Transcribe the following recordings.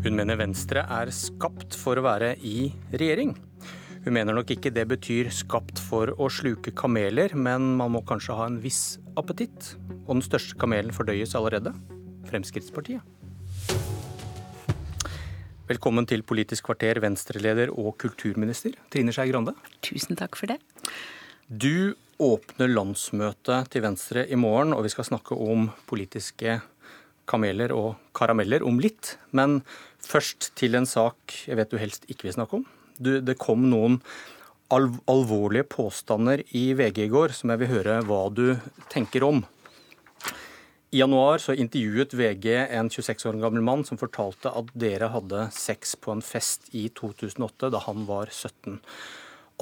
Hun mener Venstre er skapt for å være i regjering. Hun mener nok ikke det betyr skapt for å sluke kameler, men man må kanskje ha en viss appetitt. Og den største kamelen fordøyes allerede Fremskrittspartiet. Velkommen til Politisk kvarter, Venstre-leder og kulturminister Trine Skei Grande. Tusen takk for det. Du åpner landsmøtet til Venstre i morgen, og vi skal snakke om politiske kameler og karameller om litt. Men først til en sak jeg vet du helst ikke vil snakke om. Du, det kom noen alv alvorlige påstander i VG i går som jeg vil høre hva du tenker om. I januar så intervjuet VG en 26 år gammel mann som fortalte at dere hadde sex på en fest i 2008, da han var 17.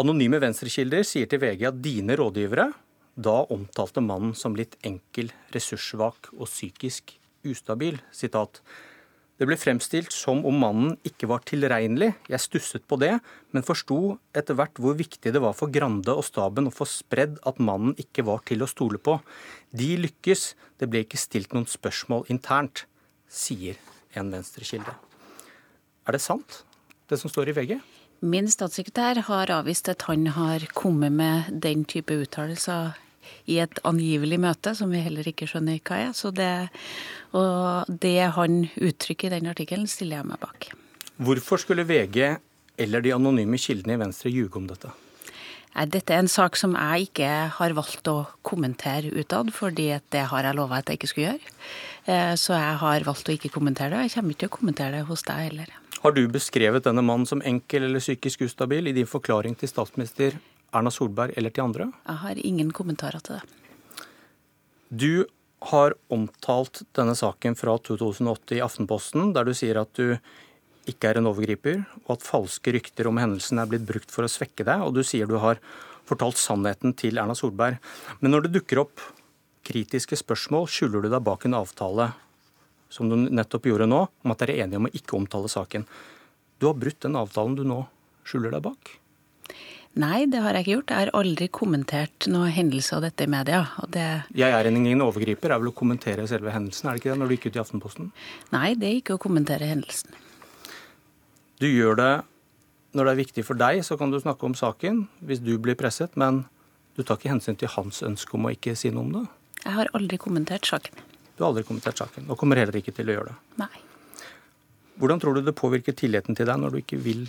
Anonyme venstrekilder sier til VG at dine rådgivere da omtalte mannen som litt enkel, ressurssvak og psykisk ustabil. Sitat. Det ble fremstilt som om mannen ikke var tilregnelig. Jeg stusset på det, men forsto etter hvert hvor viktig det var for Grande og staben å få spredd at mannen ikke var til å stole på. De lykkes, det ble ikke stilt noen spørsmål internt, sier en venstrekilde. Er det sant, det som står i VG? Min statssekretær har avvist at han har kommet med den type uttalelser i et angivelig møte, som vi heller ikke skjønner hva er. Så det, og det han uttrykker i den artikkelen, stiller jeg meg bak. Hvorfor skulle VG eller de anonyme kildene i Venstre ljuge om dette? Dette er en sak som jeg ikke har valgt å kommentere utad, fordi det har jeg lova at jeg ikke skulle gjøre. Eh, så jeg har valgt å ikke kommentere det, og jeg kommer ikke til å kommentere det hos deg heller. Har du beskrevet denne mannen som enkel eller psykisk ustabil i din forklaring til statsminister Erna Solberg eller til andre? Jeg har ingen kommentarer til det. Du har omtalt denne saken fra 2008 i Aftenposten, der du sier at du ikke er en overgriper, og at falske rykter om hendelsen er blitt brukt for å svekke deg, og du sier du har fortalt sannheten til Erna Solberg. Men når det dukker opp kritiske spørsmål, skjuler du deg bak en avtale, som du nettopp gjorde nå, om at dere er enige om å ikke omtale saken. Du har brutt den avtalen du nå skjuler deg bak. Nei, det har jeg ikke gjort. Jeg har aldri kommentert noen hendelse av dette i media. Det... Jeg er ingen overgriper, er vel å kommentere selve hendelsen, er det ikke det, når du gikk ut i Aftenposten? Nei, det er ikke å kommentere hendelsen. Du gjør det når det er viktig for deg, så kan du snakke om saken hvis du blir presset, men du tar ikke hensyn til hans ønske om å ikke si noe om det? Jeg har aldri kommentert saken. Du har aldri kommentert saken, og kommer heller ikke til å gjøre det? Nei. Hvordan tror du det påvirker tilliten til deg når du ikke vil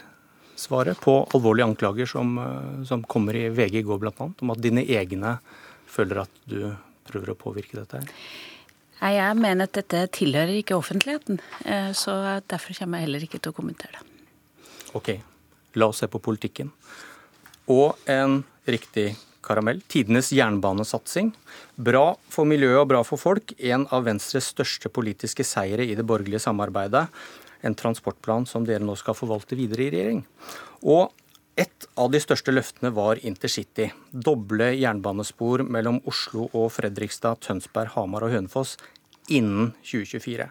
svare på alvorlige anklager som, eh, som kommer i VG i går bl.a., om at dine egne føler at du prøver å påvirke dette her? Nei, Jeg mener at dette tilhører ikke offentligheten, eh, så derfor kommer jeg heller ikke til å kommentere det. Ok, la oss se på politikken. Og en riktig karamell. Tidenes jernbanesatsing. Bra for miljøet og bra for folk. En av Venstres største politiske seire i det borgerlige samarbeidet. En transportplan som dere nå skal forvalte videre i regjering. Og et av de største løftene var intercity. Doble jernbanespor mellom Oslo og Fredrikstad, Tønsberg, Hamar og Hønefoss innen 2024.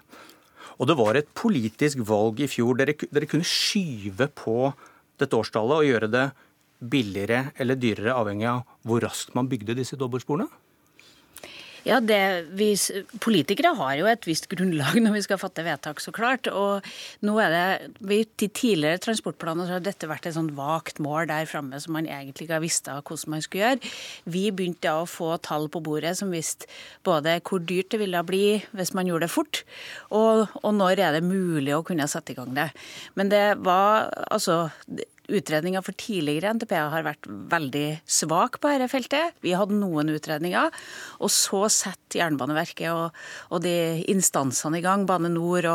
Og det var et politisk valg i fjor. Dere, dere kunne skyve på dette årstallet og gjøre det billigere eller dyrere, avhengig av hvor raskt man bygde disse dobbeltsporene? Ja, det, vi, Politikere har jo et visst grunnlag når vi skal fatte vedtak, så klart. Og nå er det, I tidligere transportplaner så har dette vært et sånn vagt mål der framme som man egentlig ikke har visst hvordan man skulle gjøre. Vi begynte da å få tall på bordet som visste både hvor dyrt det ville bli hvis man gjorde det fort, og, og når er det mulig å kunne sette i gang det. Men det var altså Utredninga for tidligere NTP har vært veldig svak på dette feltet. Vi hadde noen utredninger. Og så setter Jernbaneverket og, og de instansene i gang, Bane Nor,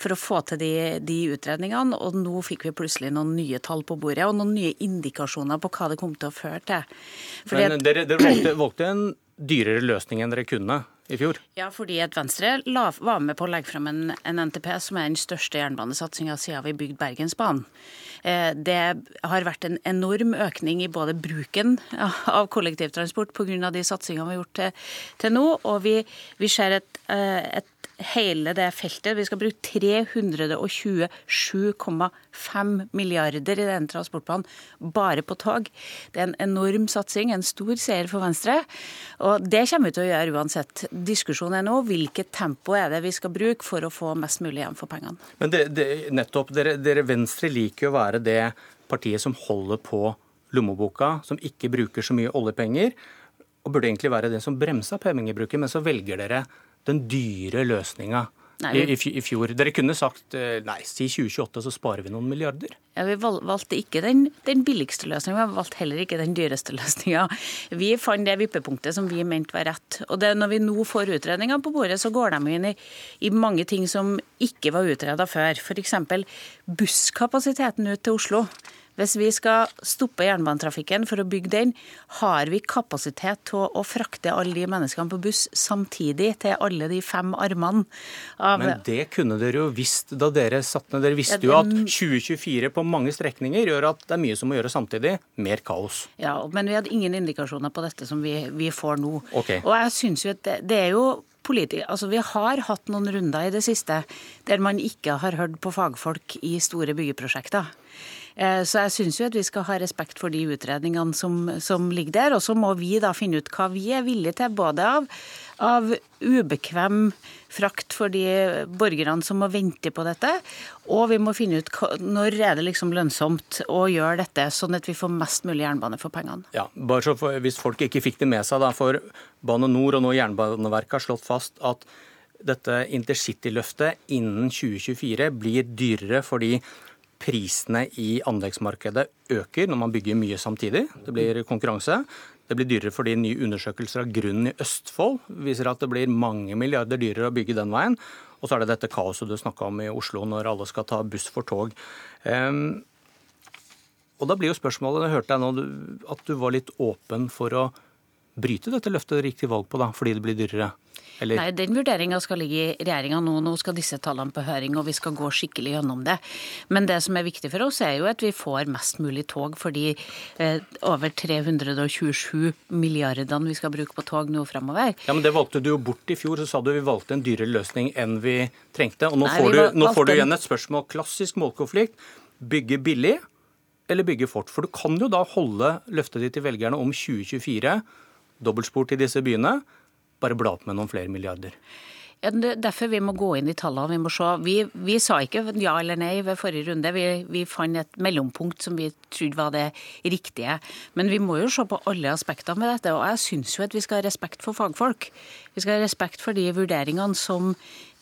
for å få til de, de, utredningene. Og nå fikk vi plutselig noen nye tall på bordet, og noen nye indikasjoner på hva det kom til å føre til. Fordi Men dere, dere valgte, valgte en dyrere løsning enn dere kunne? i fjor? Ja, fordi at Venstre la, var med på å legge frem en, en NTP som er den største jernbanesatsinga siden vi bygde Bergensbanen. Eh, det har vært en enorm økning i både bruken av kollektivtransport pga. de satsingene vi har gjort til, til nå, og vi, vi ser et, eh, et hele det feltet. Vi skal bruke 327,5 milliarder i denne transportplanen bare på tog. Det er en enorm satsing, en stor seier for Venstre. Og det kommer vi til å gjøre uansett. Diskusjonen er nå hvilket tempo er det vi skal bruke for å få mest mulig igjen for pengene. Men det, det, nettopp, dere, dere Venstre liker jo å være det partiet som holder på lommeboka, som ikke bruker så mye oljepenger, og burde egentlig være det som bremser pengebruken, men så velger dere den dyre løsninga. I, i, fjor. Dere kunne sagt eh, nei, si 2028, så sparer vi noen milliarder. Ja, Vi valgte ikke den, den billigste løsninga, vi valgte heller ikke den dyreste løsninga. Vi fant det vippepunktet som vi mente var rett. Og det, Når vi nå får utredninger på bordet, så går de inn i, i mange ting som ikke var utreda før. F.eks. busskapasiteten ut til Oslo. Hvis vi skal stoppe jernbanetrafikken for å bygge den, har vi kapasitet til å frakte alle de menneskene på buss samtidig til alle de fem armene Men det kunne dere jo visst da dere satt ned. Dere visste jo at 2024 på mange strekninger gjør at det er mye som må gjøres samtidig. Mer kaos. Ja, men vi hadde ingen indikasjoner på dette som vi, vi får nå. Okay. Og jeg synes jo at det, det er jo Altså, vi har hatt noen runder i det siste der man ikke har hørt på fagfolk i store byggeprosjekter. Eh, så jeg syns jo at vi skal ha respekt for de utredningene som, som, ligger der. Og så må vi da finne ut hva vi er villige til, både av, av ubekvem frakt for de borgerne som må vente på dette, og vi må finne ut når er det liksom lønnsomt å gjøre dette, sånn at vi får mest mulig jernbane for pengene. Ja, bare så for, Hvis folk ikke fikk det med seg, da, for Bane Nor og nå Jernbaneverket har slått fast at dette intercityløftet innen 2024 blir dyrere fordi prisene i anleggsmarkedet øker når man bygger mye samtidig. Det blir konkurranse. Det blir dyrere fordi nye undersøkelser av grunnen i Østfold viser at det blir mange milliarder dyrere å bygge den veien. Og så er det dette kaoset du snakka om i Oslo, når alle skal ta buss for tog. Um, og da blir jo spørsmålet, jeg hørte deg nå at du var litt åpen for å bryte dette løftet til valg på, da, fordi det blir dyrere? Eller? Nei, Den vurderinga skal ligge i regjeringa nå. Nå skal disse tallene på høring, og vi skal gå skikkelig gjennom det. Men det som er viktig for oss, er jo at vi får mest mulig tog for de eh, over 327 milliardene vi skal bruke på tog nå fremover. Ja, Men det valgte du jo bort i fjor. Så sa du vi valgte en dyrere løsning enn vi trengte. Og nå, Nei, får, du, nå får du igjen et spørsmål. Klassisk målkonflikt. Bygge billig eller bygge fort? For du kan jo da holde løftet ditt til velgerne om 2024, dobbeltspor til disse byene bare bla opp med noen flere milliarder. Ja, er derfor vi må gå inn i tallene. Vi, må se. Vi, vi sa ikke ja eller nei ved forrige runde. Vi, vi, fant et mellompunkt som vi trodde var det riktige. Men vi må jo se på alle aspektene med dette. Og jeg syns jo at vi skal ha respekt for fagfolk. Vi skal ha respekt for de vurderingene som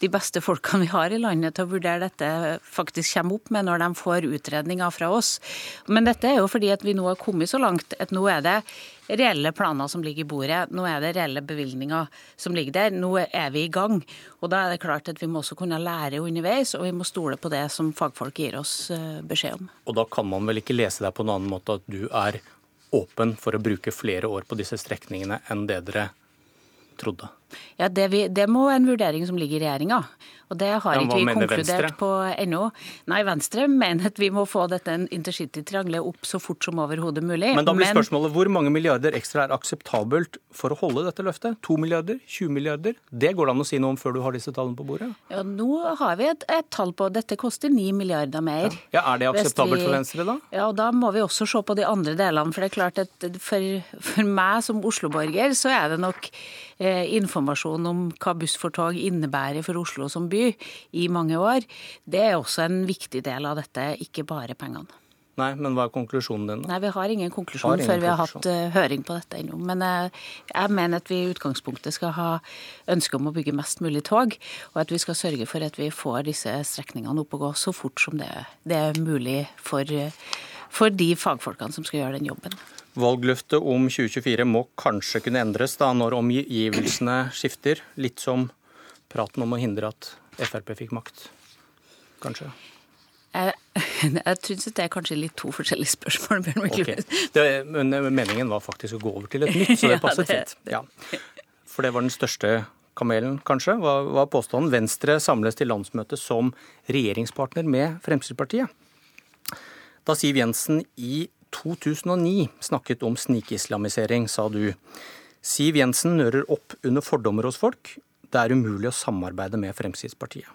de beste folkene vi har i landet til å vurdere dette, faktisk kommer opp med når de får utredninger fra oss. Men dette er jo fordi at vi nå har kommet så langt at nå er det reelle planer som ligger i bordet. Nå er det reelle bevilgninger som ligger der. Nå er vi i gang. Og da er det klart at vi må også kunne lære underveis, og vi må stole på det som fagfolk gir oss eh, beskjed om. Og da kan man vel ikke lese deg på en annen måte at du er åpen for å bruke flere år på disse strekningene enn det dere trodde? Ja, det, vi, det må en vurdering som ligger i regjeringa. Og det har ja, ikke vi konkludert Venstre? på ennå. Nei, Venstre mener at vi må få dette intercity-triangelet opp så fort som overhodet mulig. Men da blir spørsmålet hvor mange milliarder ekstra er akseptabelt for å holde dette løftet? 2 milliarder? 20 milliarder? Det går det an å si noe om før du har disse tallene på bordet? Ja, Nå har vi et, et tall på Dette koster 9 milliarder mer. Ja, ja Er det akseptabelt vi, for Venstre, da? Ja, og da må vi også se på de andre delene. For det er klart at for, for meg som Oslo-borger, så er det nok eh, informasjon om hva buss for tog innebærer for Oslo som by i mange år, det er også en viktig del av dette, ikke bare pengene. Nei, men hva er konklusjonen din? Nei, Vi har ingen konklusjon har ingen før vi har hatt uh, høring på dette ennå. Men uh, jeg mener at vi i utgangspunktet skal ha ønske om å bygge mest mulig tog, og at vi skal sørge for at vi får disse strekningene opp og gå så fort som det, det er mulig for, for de fagfolkene som skal gjøre den jobben. Valgløftet om 2024 må kanskje kunne endres da når omgivelsene skifter, litt som praten om å hindre at Frp fikk makt, kanskje? Jeg, jeg syns det er kanskje litt to forskjellige spørsmål. Okay. Det, men meningen var faktisk å gå over til et nytt, så det passet fint. Ja. For det var den største kamelen, kanskje, var, var påstanden. Venstre samles til landsmøte som regjeringspartner med Fremskrittspartiet. Da Siv Jensen i 2009 snakket om snikislamisering, sa du. Siv Jensen nører opp under fordommer hos folk. Det er umulig å samarbeide med Fremskrittspartiet.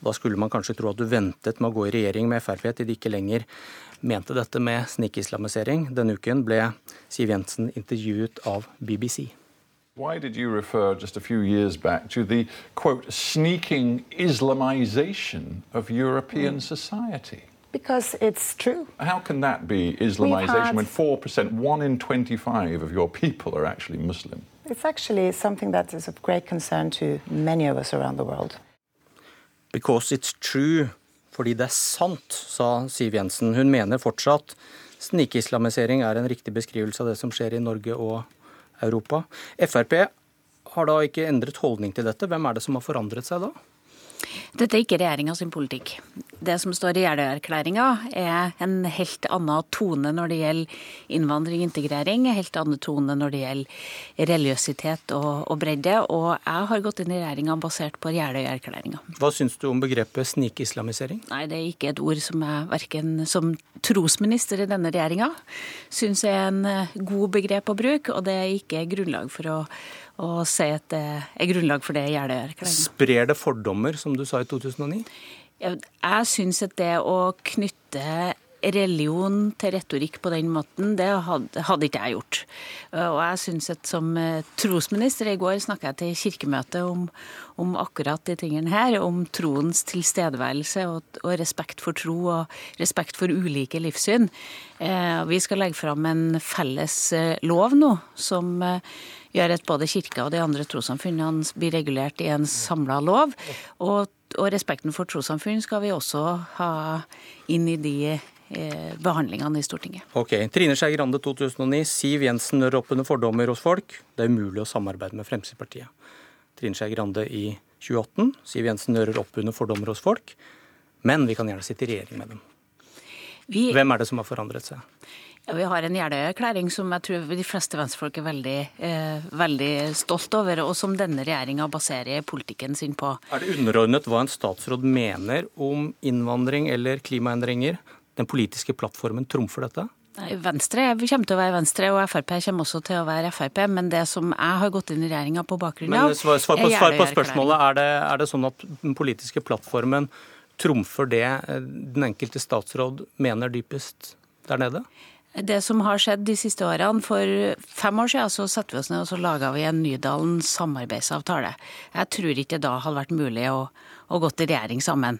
da skulle man kanskje tro at du ventet med å gå i regjering med Frp til de ikke lenger mente dette med snikislamisering. Denne uken ble Siv Jensen intervjuet av BBC. Why did you refer just a few years back to the quote sneaking Islamization of European society? Because it's true. How can that be Islamization had... when 4%, 1 in 25 of your people are actually Muslim? It's actually something that is of great concern to many of us around the world. Because it's true. Fordi det er sant, sa Siv Jensen. Hun mener fortsatt snikislamisering er en riktig beskrivelse av det som skjer i Norge og Europa. Frp har da ikke endret holdning til dette. Hvem er det som har forandret seg da? Dette er ikke regjeringa sin politikk. Det som står i Jeløya-erklæringa er en helt annen tone når det gjelder innvandring og integrering, en helt annen tone når det gjelder religiøsitet og, og bredde. Og jeg har gått inn i regjeringa basert på Jeløya-erklæringa. Hva syns du om begrepet snikislamisering? Nei, det er ikke et ord som jeg verken som trosminister i denne regjeringa syns er en god begrep å bruke, og det er ikke grunnlag for å og si at det er grunnlag for det i Jeløya-erklæringa. Sprer det fordommer, som du sa i 2009? Jeg, jeg syns at det å knytte religion til retorikk på den måten, det hadde, hadde ikke jeg gjort. Og jeg syns at som eh, trosminister I går snakka jeg til Kirkemøtet om, om, akkurat de tingene her. Om troens tilstedeværelse og, og, respekt for tro og respekt for ulike livssyn. Eh, vi skal legge fram en felles eh, lov nå som eh, gjør at både kirka og de andre trossamfunnene blir regulert i en samla lov. Og, og, respekten for trossamfunn skal vi også ha inn i de eh, behandlingene i Stortinget. Ok, Trine Skei Grande 2009. Siv Jensen nører opp under fordommer hos folk. Det er umulig å samarbeide med Fremskrittspartiet. Trine Skei Grande i 2018. Siv Jensen rører opp under fordommer hos folk. Men vi kan gjerne sitte i regjering med dem. Vi... Hvem er det som har forandret seg? Ja, Vi har en Jeløya-erklæring som jeg tror de fleste venstrefolk er veldig, eh, veldig stolt over, og som denne regjeringa baserer politikken sin på. Er det underordnet hva en statsråd mener om innvandring eller klimaendringer? Den politiske plattformen trumfer dette? Venstre vi kommer til å være Venstre, og Frp kommer også til å være Frp. Men det som jeg har gått inn i regjeringa på bakgrunn av Men svar, svar, på, svar på spørsmålet. Er det, er det sånn at den politiske plattformen trumfer det eh, den enkelte statsråd mener dypest der nede? Det som har skjedd de siste årene For fem år siden så satte vi oss ned og så laga vi en Nydalen samarbeidsavtale. Jeg tror ikke det da hadde vært mulig å, å gått i regjering sammen.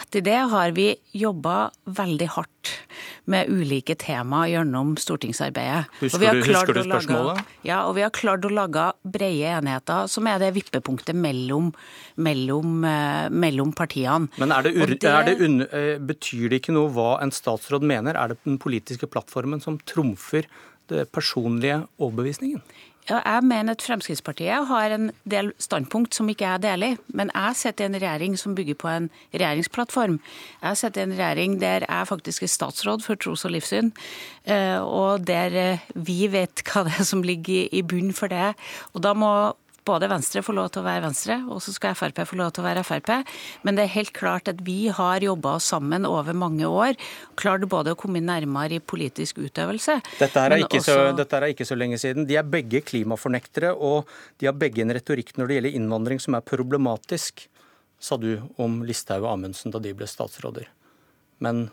Etter det har vi jobba veldig hardt med ulike tema gjennom stortingsarbeidet. Husker, du, husker du spørsmålet? Lage, ja, og vi har klart å lage brede enheter, som er det vippepunktet mellom, mellom, uh, mellom partiene. Men er det, det, er det uh, betyr det ikke noe hva en statsråd mener? Er det den politiske plattformen som trumfer det personlige overbevisningen? Jeg mener at Fremskrittspartiet har en del standpunkt som ikke jeg deler. Men jeg sitter i en regjering som bygger på en regjeringsplattform. Jeg sitter i en regjering der jeg faktisk er statsråd for tros- og livssyn. Eh, og der eh, vi vet hva det er som ligger i bunnen for det. Og da må både Venstre får lov til å være Venstre, og så skal Frp få lov til å være Frp. Men det er helt klart at vi har jobba sammen over mange år. Klart både å komme nærmere i politisk utøvelse. Dette er, ikke, også... så, dette er ikke så lenge siden. De er begge klimafornektere, og de har begge en retorikk når det gjelder innvandring som er problematisk, sa du om Listhaug og Amundsen da de ble statsråder. Men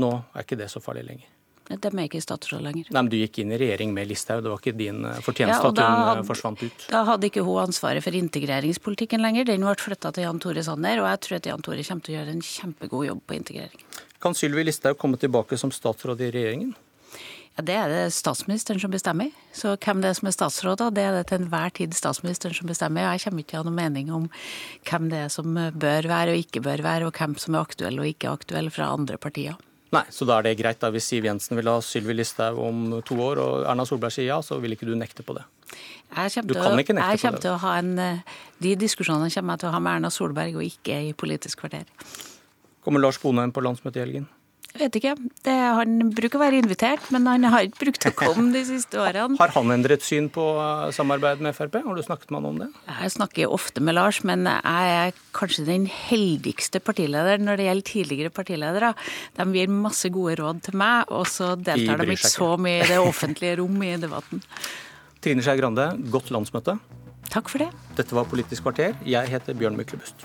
nå er ikke det så farlig lenger. De er ikke statsråd lenger. Nei, men Du gikk inn i regjering med Listhaug, det var ikke din eh, fortjeneste ja, at hun hadde, forsvant ut? Da hadde ikke hun ansvaret for integreringspolitikken lenger. Den ble flytta til Jan Tore Sanner, og jeg tror at Jan Tore kommer til å gjøre en kjempegod jobb på integrering. Kan Sylvi Listhaug komme tilbake som statsråd i regjeringen? Ja, Det er det statsministeren som bestemmer. Så hvem det er som er statsråd, da, det er det til enhver tid statsministeren som bestemmer. Jeg kommer ikke til å ha noen mening om hvem det er som bør være og ikke bør være, og hvem som er aktuell og ikke aktuell fra andre partier. Nei, så da er det greit. da Hvis Siv Jensen vil ha Sylvi Listhaug om to år, og Erna Solberg sier ja, så vil ikke du nekte på det? du kan ikke nekte jeg på det. Til å ha en, eh, de diskusjonene kommer jeg til å ha med Erna Solberg, og ikke i Politisk kvarter. Kommer Lars Bonheim på landsmøtet i helgen? Vet ikke. Det, han bruker å være invitert, men han har ikke brukt å komme de siste årene. Har han endret syn på eh, samarbeid med Frp? Har du snakket med han om det? Jeg snakker ofte med Lars, men jeg er kanskje den heldigste partilederen når det gjelder tidligere partiledere. De gir masse gode råd til meg, og så deltar de ikke så mye i det offentlige rom i debatten. Trine Skei Grande, godt landsmøte. Takk for det. Dette var Politisk kvarter. Jeg heter Bjørn Myklebust.